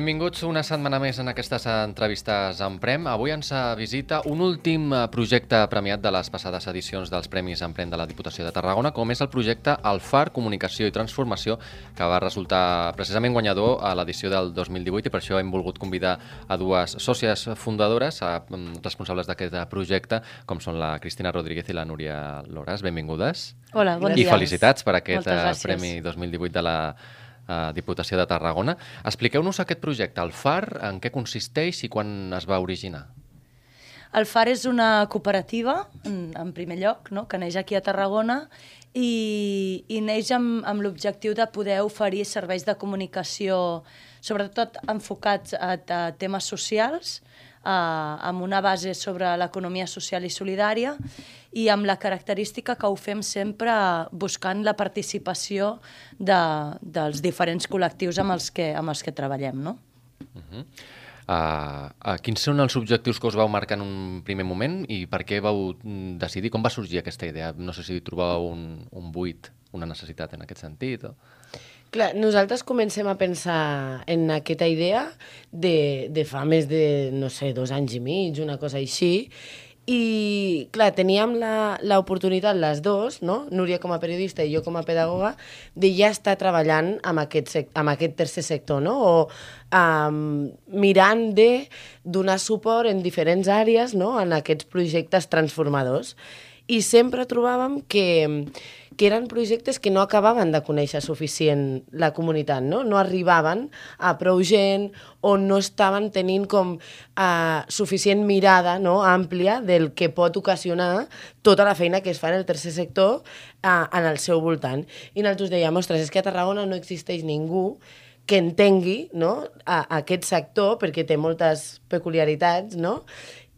Benvinguts una setmana més en aquestes entrevistes en Prem. Avui ens visita un últim eh, projecte premiat de les passades edicions dels Premis Emprem de la Diputació de Tarragona, com és el projecte Alfar Comunicació i Transformació, que va resultar precisament guanyador a l'edició del 2018 i per això hem volgut convidar a dues sòcies fundadores, a, mm, responsables d'aquest projecte, com són la Cristina Rodríguez i la Núria Lores. Benvingudes. Hola, bon I dia. felicitats per aquest eh. Premi 2018 de la eh, Diputació de Tarragona. Expliqueu-nos aquest projecte, el FAR, en què consisteix i quan es va originar. El FAR és una cooperativa, en, en primer lloc, no? que neix aquí a Tarragona i, i neix amb, amb l'objectiu de poder oferir serveis de comunicació, sobretot enfocats a, a temes socials, eh, amb una base sobre l'economia social i solidària i amb la característica que ho fem sempre buscant la participació de, dels diferents col·lectius amb els que, amb els que treballem. No? Uh, uh, quins són els objectius que us vau marcar en un primer moment i per què vau mm, decidir, com va sorgir aquesta idea? No sé si trobàveu un, un buit, una necessitat en aquest sentit. O... Clar, nosaltres comencem a pensar en aquesta idea de, de fa més de, no sé, dos anys i mig, una cosa així, i, clar, teníem l'oportunitat les dos, no? Núria com a periodista i jo com a pedagoga, de ja estar treballant amb aquest, amb aquest tercer sector, no? O um, mirant de donar suport en diferents àrees no? en aquests projectes transformadors. I sempre trobàvem que, que eren projectes que no acabaven de conèixer suficient la comunitat, no? No arribaven a prou gent o no estaven tenint com uh, suficient mirada no? àmplia del que pot ocasionar tota la feina que es fa en el tercer sector uh, en el seu voltant. I nosaltres dèiem, ostres, és que a Tarragona no existeix ningú que entengui no, a, a aquest sector, perquè té moltes peculiaritats, no?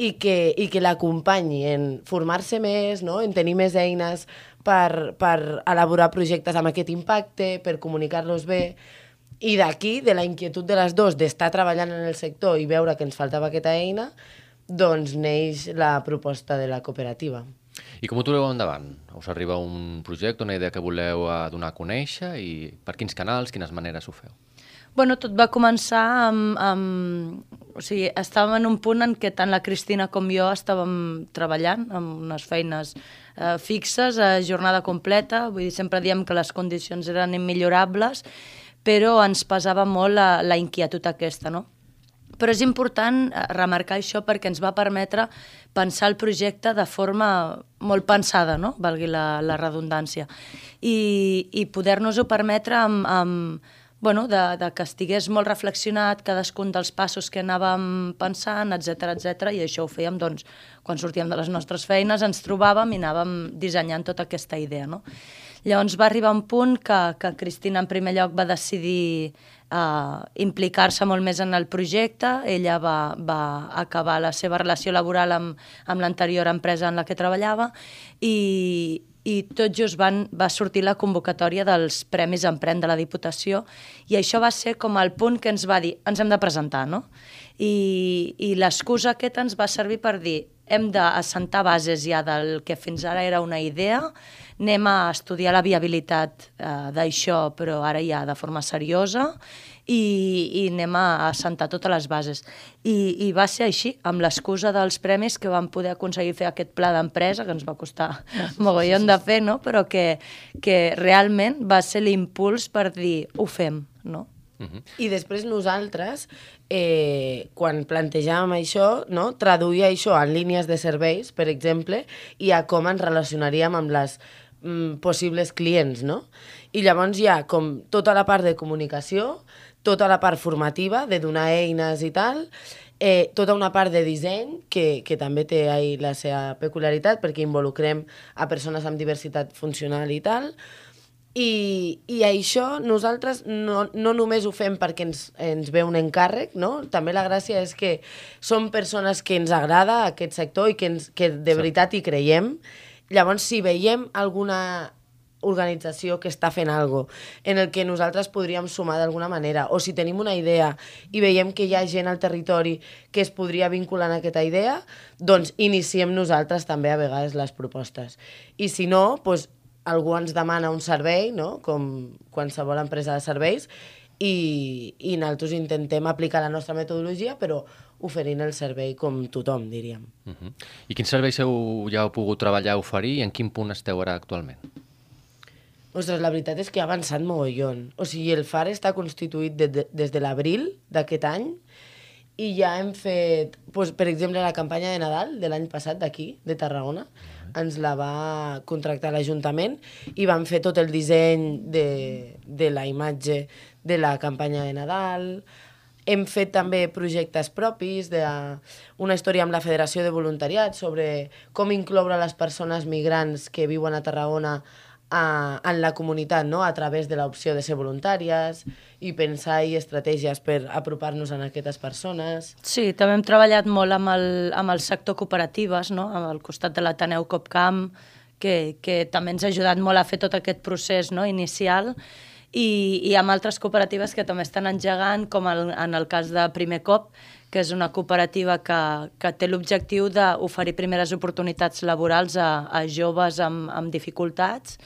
i que, i que l'acompanyi en formar-se més, no? en tenir més eines per, per elaborar projectes amb aquest impacte, per comunicar-los bé, i d'aquí, de la inquietud de les dues, d'estar treballant en el sector i veure que ens faltava aquesta eina, doncs neix la proposta de la cooperativa. I com ho trobeu endavant? Us arriba un projecte, una idea que voleu eh, donar a conèixer i per quins canals, quines maneres ho feu? Bueno, tot va començar amb, amb... O sigui, estàvem en un punt en què tant la Cristina com jo estàvem treballant amb unes feines eh, fixes, a jornada completa, vull dir, sempre diem que les condicions eren immillorables, però ens pesava molt la, la inquietud aquesta, no? Però és important eh, remarcar això perquè ens va permetre pensar el projecte de forma molt pensada, no? valgui la, la redundància, i, i poder-nos-ho permetre amb, amb, bueno, de, de que estigués molt reflexionat cadascun dels passos que anàvem pensant, etc etc i això ho fèiem doncs, quan sortíem de les nostres feines, ens trobàvem i anàvem dissenyant tota aquesta idea. No? Llavors va arribar un punt que, que Cristina en primer lloc va decidir uh, implicar-se molt més en el projecte. Ella va, va acabar la seva relació laboral amb, amb l'anterior empresa en la que treballava i, i tot just van, va sortir la convocatòria dels Premis Emprèn de la Diputació i això va ser com el punt que ens va dir ens hem de presentar, no? I, i l'excusa aquesta ens va servir per dir hem d'assentar bases ja del que fins ara era una idea, anem a estudiar la viabilitat eh, d'això, però ara ja de forma seriosa, i, i anem a assentar totes les bases. I, I va ser així, amb l'excusa dels premis que vam poder aconseguir fer aquest pla d'empresa, que ens va costar mogollon de fer, no? però que, que realment va ser l'impuls per dir, ho fem, no? Uh -huh. I després nosaltres, eh, quan plantejàvem això, no, traduir això en línies de serveis, per exemple, i a com ens relacionaríem amb les mm, possibles clients, no? I llavors hi ha com tota la part de comunicació, tota la part formativa, de donar eines i tal, eh, tota una part de disseny, que, que també té ahí la seva peculiaritat, perquè involucrem a persones amb diversitat funcional i tal, i, i això nosaltres no, no només ho fem perquè ens, ens ve un encàrrec, no? també la gràcia és que som persones que ens agrada aquest sector i que, ens, que de veritat hi creiem. Llavors, si veiem alguna organització que està fent algo en el que nosaltres podríem sumar d'alguna manera o si tenim una idea i veiem que hi ha gent al territori que es podria vincular en aquesta idea, doncs iniciem nosaltres també a vegades les propostes. I si no, doncs, algú ens demana un servei, no? com qualsevol empresa de serveis, i, i nosaltres intentem aplicar la nostra metodologia, però oferint el servei com tothom, diríem. Uh -huh. I quins serveis heu, ja heu pogut treballar, oferir i en quin punt esteu ara actualment? Ostres, la veritat és que ha avançat mogollon. O sigui, el FAR està constituït de, de, des de l'abril d'aquest any i ja hem fet, doncs, per exemple, la campanya de Nadal de l'any passat d'aquí, de Tarragona, ens la va contractar l'Ajuntament i vam fer tot el disseny de, de la imatge de la campanya de Nadal, hem fet també projectes propis, de, una història amb la Federació de Voluntariat sobre com incloure les persones migrants que viuen a Tarragona a, en la comunitat, no? a través de l'opció de ser voluntàries i pensar i estratègies per apropar-nos a aquestes persones. Sí, també hem treballat molt amb el, amb el sector cooperatives, no? el costat de l'Ateneu Copcamp, que, que també ens ha ajudat molt a fer tot aquest procés no? inicial i, i amb altres cooperatives que també estan engegant, com el, en el cas de Primer Cop, que és una cooperativa que, que té l'objectiu d'oferir primeres oportunitats laborals a, a joves amb, amb dificultats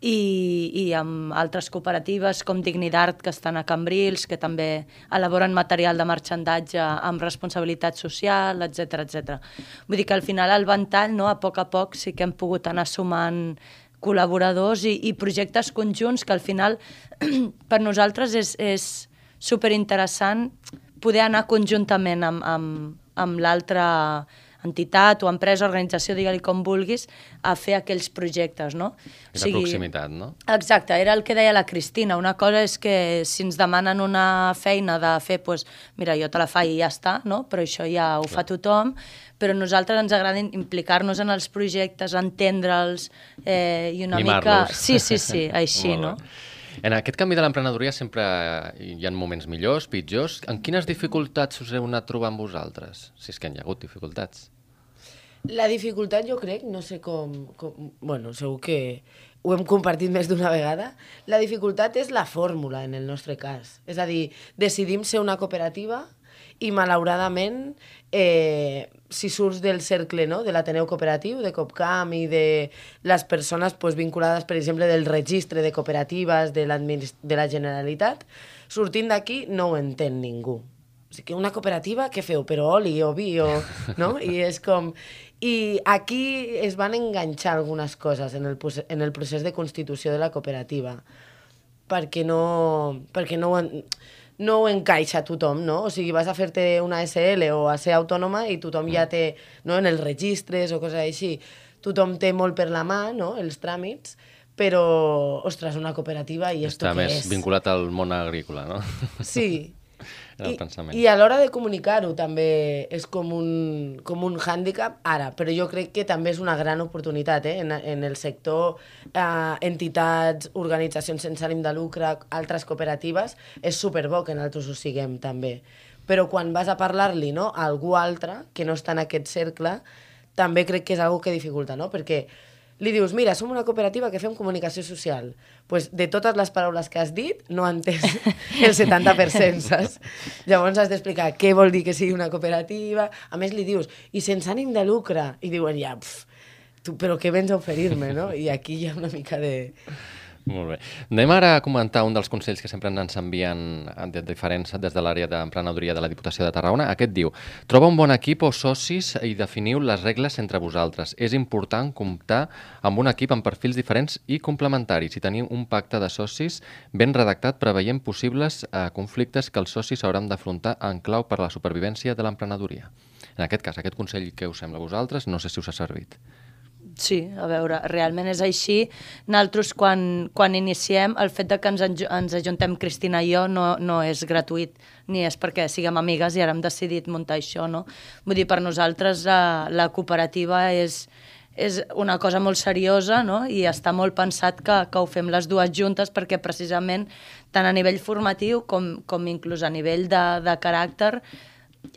i, i amb altres cooperatives com Dignidart, que estan a Cambrils, que també elaboren material de marxandatge amb responsabilitat social, etc etc. Vull dir que al final el ventall, no, a poc a poc, sí que hem pogut anar sumant col·laboradors i, i projectes conjunts que al final per nosaltres és, és superinteressant poder anar conjuntament amb, amb, amb l'altra entitat o empresa, organització, digue-li com vulguis, a fer aquells projectes, no? És o sigui, proximitat, no? Exacte, era el que deia la Cristina. Una cosa és que si ens demanen una feina de fer, doncs, mira, jo te la faig i ja està, no? Però això ja ho Clar. fa tothom, però a nosaltres ens agrada implicar-nos en els projectes, entendre'ls eh, i una mica... Sí, sí, sí, així, no? En aquest canvi de l'emprenedoria sempre hi ha moments millors, pitjors. En quines dificultats us heu anat trobant vosaltres? Si és que hi ha hagut dificultats. La dificultat jo crec, no sé com, com... Bueno, segur que ho hem compartit més d'una vegada. La dificultat és la fórmula, en el nostre cas. És a dir, decidim ser una cooperativa i malauradament eh, si surts del cercle no? de l'Ateneu Cooperatiu, de Copcam i de les persones pues, vinculades, per exemple, del registre de cooperatives de, de la Generalitat, sortint d'aquí no ho entén ningú. O sigui, una cooperativa, què feu? Però oli o vi o... No? I és com... I aquí es van enganxar algunes coses en el, en el procés de constitució de la cooperativa perquè no, perquè no, no ho encaixa tothom, no? O sigui, vas a fer-te una SL o a ser autònoma i tothom ja té, no?, en els registres o coses així, tothom té molt per la mà, no?, els tràmits, però, ostres, una cooperativa i esto Està què més és? vinculat al món agrícola, no? Sí, el I, pensament. I a l'hora de comunicar-ho també és com un, com un hàndicap ara, però jo crec que també és una gran oportunitat eh? en, en el sector, eh, entitats, organitzacions sense ànim de lucre, altres cooperatives, és superbo que nosaltres ho siguem també. Però quan vas a parlar-li no, a algú altre que no està en aquest cercle, també crec que és algo que dificulta, no? Perquè li dius, mira, som una cooperativa que fem comunicació social. pues, de totes les paraules que has dit, no ha entès el 70%, saps? Llavors has d'explicar què vol dir que sigui una cooperativa. A més, li dius, i sense ànim de lucre. I diuen, ja, pf, tu, però què vens a oferir-me, no? I aquí hi ha una mica de molt bé. Anem ara a comentar un dels consells que sempre ens envien de diferents des de l'àrea d'emprenedoria de la Diputació de Tarragona. Aquest diu, troba un bon equip o socis i definiu les regles entre vosaltres. És important comptar amb un equip amb perfils diferents i complementaris i tenir un pacte de socis ben redactat preveient possibles eh, conflictes que els socis hauran d'afrontar en clau per a la supervivència de l'emprenedoria. En aquest cas, aquest consell que us sembla a vosaltres, no sé si us ha servit. Sí, a veure, realment és així. Nosaltres, quan, quan iniciem, el fet de que ens, ens ajuntem Cristina i jo no, no és gratuït, ni és perquè siguem amigues i ara hem decidit muntar això, no? Vull dir, per nosaltres la, la cooperativa és, és una cosa molt seriosa no? i està molt pensat que, que ho fem les dues juntes perquè precisament tant a nivell formatiu com, com inclús a nivell de, de caràcter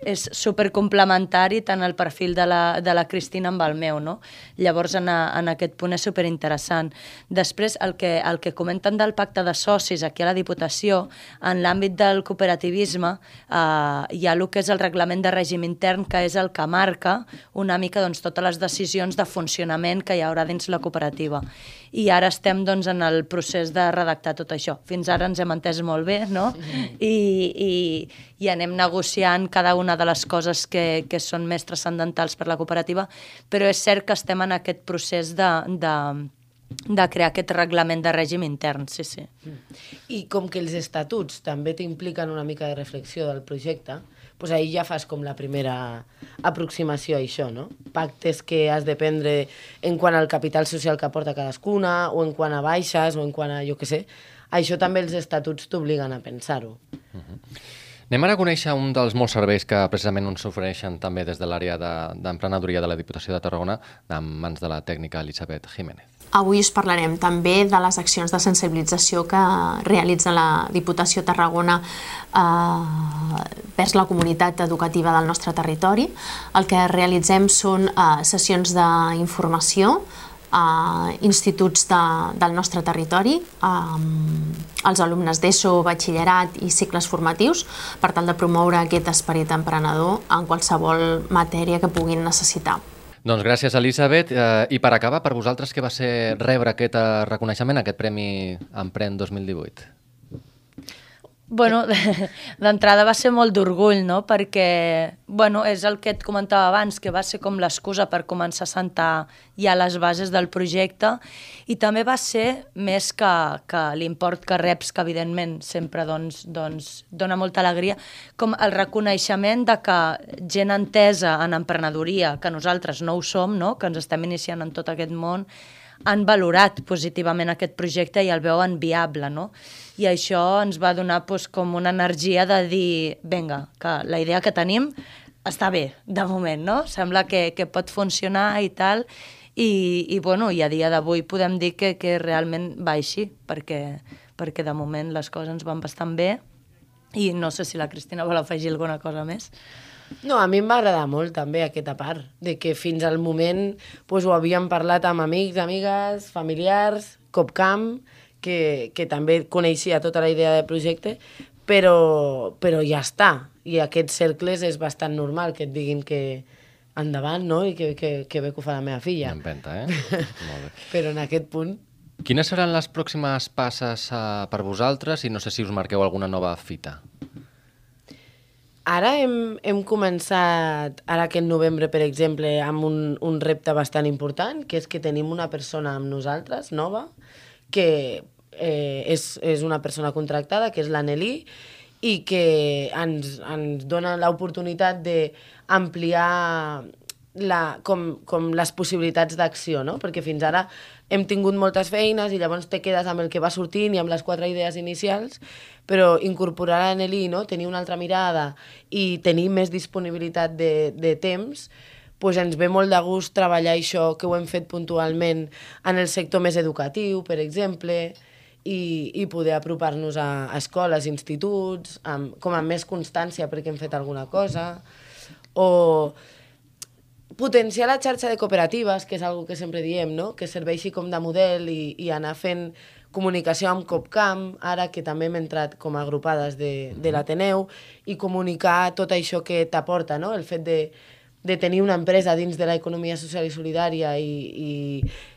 és supercomplementari tant el perfil de la, de la Cristina amb el meu, no? Llavors, en, a, en aquest punt és superinteressant. Després, el que, el que comenten del pacte de socis aquí a la Diputació, en l'àmbit del cooperativisme, eh, hi ha el que és el reglament de règim intern, que és el que marca una mica doncs, totes les decisions de funcionament que hi haurà dins la cooperativa. I ara estem doncs, en el procés de redactar tot això. Fins ara ens hem entès molt bé, no? I, i, i anem negociant cada una de les coses que, que són més transcendentals per la cooperativa, però és cert que estem en aquest procés de, de, de crear aquest reglament de règim intern, sí, sí. I com que els estatuts també t'impliquen una mica de reflexió del projecte, pues ahí ja fas com la primera aproximació a això, no? Pactes que has de prendre en quant al capital social que aporta cadascuna, o en quant a baixes, o en quant a, jo què sé. Això també els estatuts t'obliguen a pensar-ho. Uh -huh. Anem ara a conèixer un dels molts serveis que precisament ens ofereixen també des de l'àrea d'emprenedoria de, de la Diputació de Tarragona, en mans de la tècnica Elisabet Jiménez. Avui us parlarem també de les accions de sensibilització que realitza la Diputació Tarragona eh, vers la comunitat educativa del nostre territori. El que realitzem són eh, sessions d'informació a instituts de, del nostre territori, eh, als alumnes d'ESO, batxillerat i cicles formatius, per tal de promoure aquest esperit emprenedor en qualsevol matèria que puguin necessitar. Doncs gràcies, Elisabet. Eh, I per acabar, per vosaltres, què va ser rebre aquest eh, reconeixement, aquest Premi Emprèn 2018? Bueno, d'entrada va ser molt d'orgull, no? Perquè, bueno, és el que et comentava abans, que va ser com l'excusa per començar a sentar ja les bases del projecte i també va ser més que, que l'import que reps, que evidentment sempre doncs, doncs, dona molta alegria, com el reconeixement de que gent entesa en emprenedoria, que nosaltres no ho som, no? que ens estem iniciant en tot aquest món, han valorat positivament aquest projecte i el veuen viable, no? i això ens va donar pues, com una energia de dir, vinga, que la idea que tenim està bé, de moment, no? Sembla que, que pot funcionar i tal, i, i, bueno, i a dia d'avui podem dir que, que realment va així, perquè, perquè de moment les coses ens van bastant bé, i no sé si la Cristina vol afegir alguna cosa més. No, a mi em va agradar molt també aquesta part, de que fins al moment pues, ho havíem parlat amb amics, amigues, familiars, Copcamp, que, que també coneixia tota la idea de projecte, però, però ja està. I aquests cercles és bastant normal que et diguin que endavant, no? I que, que, que bé que ho fa la meva filla. Empenta, eh? Molt bé. però en aquest punt... Quines seran les pròximes passes uh, per vosaltres i no sé si us marqueu alguna nova fita? Ara hem, hem començat, ara aquest novembre, per exemple, amb un, un repte bastant important, que és que tenim una persona amb nosaltres, nova, que eh, és, és una persona contractada, que és l'Anelí, i que ens, ens dona l'oportunitat d'ampliar la, com, com les possibilitats d'acció, no? perquè fins ara hem tingut moltes feines i llavors te quedes amb el que va sortint i amb les quatre idees inicials, però incorporar a Nelly, no? tenir una altra mirada i tenir més disponibilitat de, de temps, pues ens ve molt de gust treballar això que ho hem fet puntualment en el sector més educatiu, per exemple, i, i poder apropar-nos a, escoles, instituts, amb, com amb més constància perquè hem fet alguna cosa, o potenciar la xarxa de cooperatives, que és una que sempre diem, no? que serveixi com de model i, i anar fent comunicació amb Copcamp, ara que també hem entrat com a agrupades de, de l'Ateneu, i comunicar tot això que t'aporta, no? el fet de, de tenir una empresa dins de l'economia social i solidària i, i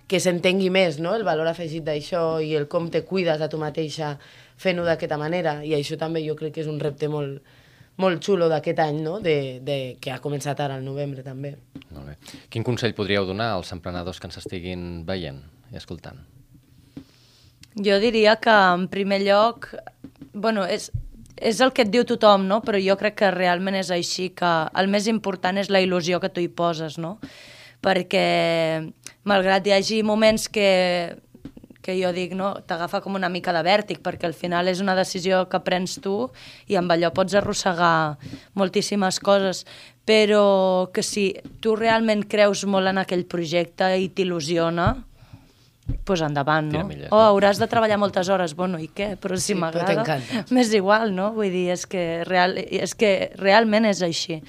que s'entengui més no? el valor afegit d'això i el com te cuides a tu mateixa fent-ho d'aquesta manera. I això també jo crec que és un repte molt, molt xulo d'aquest any, no? de, de, que ha començat ara al novembre també. Molt bé. Quin consell podríeu donar als emprenedors que ens estiguin veient i escoltant? Jo diria que, en primer lloc, bueno, és, és el que et diu tothom, no? però jo crec que realment és així, que el més important és la il·lusió que tu hi poses, no? perquè malgrat hi hagi moments que, que jo dic, no, t'agafa com una mica de vèrtic, perquè al final és una decisió que prens tu i amb allò pots arrossegar moltíssimes coses, però que si tu realment creus molt en aquell projecte i t'il·lusiona, pues endavant, no? Milles, no? Oh, hauràs de treballar moltes hores, bueno, i què? Però si sí, m'agrada, m'és igual, no? Vull dir, és que, real, és que realment és així.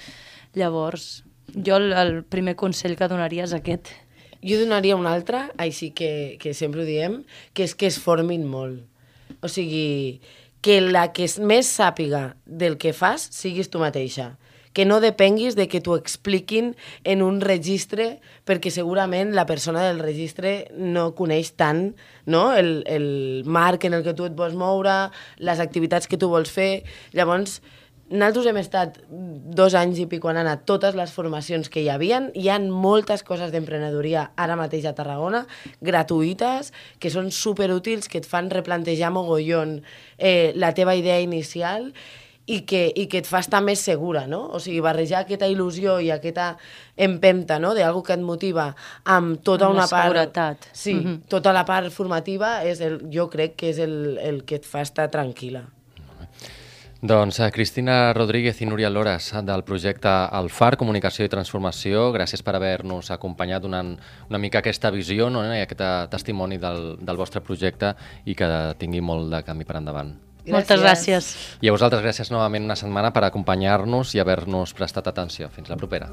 Llavors, jo el, el primer consell que donaria és aquest. Jo donaria un altre, així que, que sempre ho diem, que és que es formin molt. O sigui, que la que més sàpiga del que fas siguis tu mateixa que no depenguis de que t'ho expliquin en un registre, perquè segurament la persona del registre no coneix tant no? el, el marc en el que tu et vols moure, les activitats que tu vols fer. Llavors, nosaltres hem estat dos anys i pico han anat totes les formacions que hi havien. Hi han moltes coses d'emprenedoria ara mateix a Tarragona, gratuïtes, que són superútils, que et fan replantejar mogollon eh, la teva idea inicial i que, i que et fa estar més segura, no? O sigui, barrejar aquesta il·lusió i aquesta empenta, no?, d'algú que et motiva amb tota amb una part... seguretat. Sí, mm -hmm. tota la part formativa és el, jo crec que és el, el que et fa estar tranquil·la. Doncs eh, Cristina Rodríguez i Núria Lores del projecte El Far, Comunicació i Transformació, gràcies per haver-nos acompanyat donant una mica aquesta visió no? i aquest eh, testimoni del, del vostre projecte i que tingui molt de camí per endavant. Moltes gràcies. I a vosaltres gràcies novament una setmana per acompanyar-nos i haver-nos prestat atenció. Fins la propera.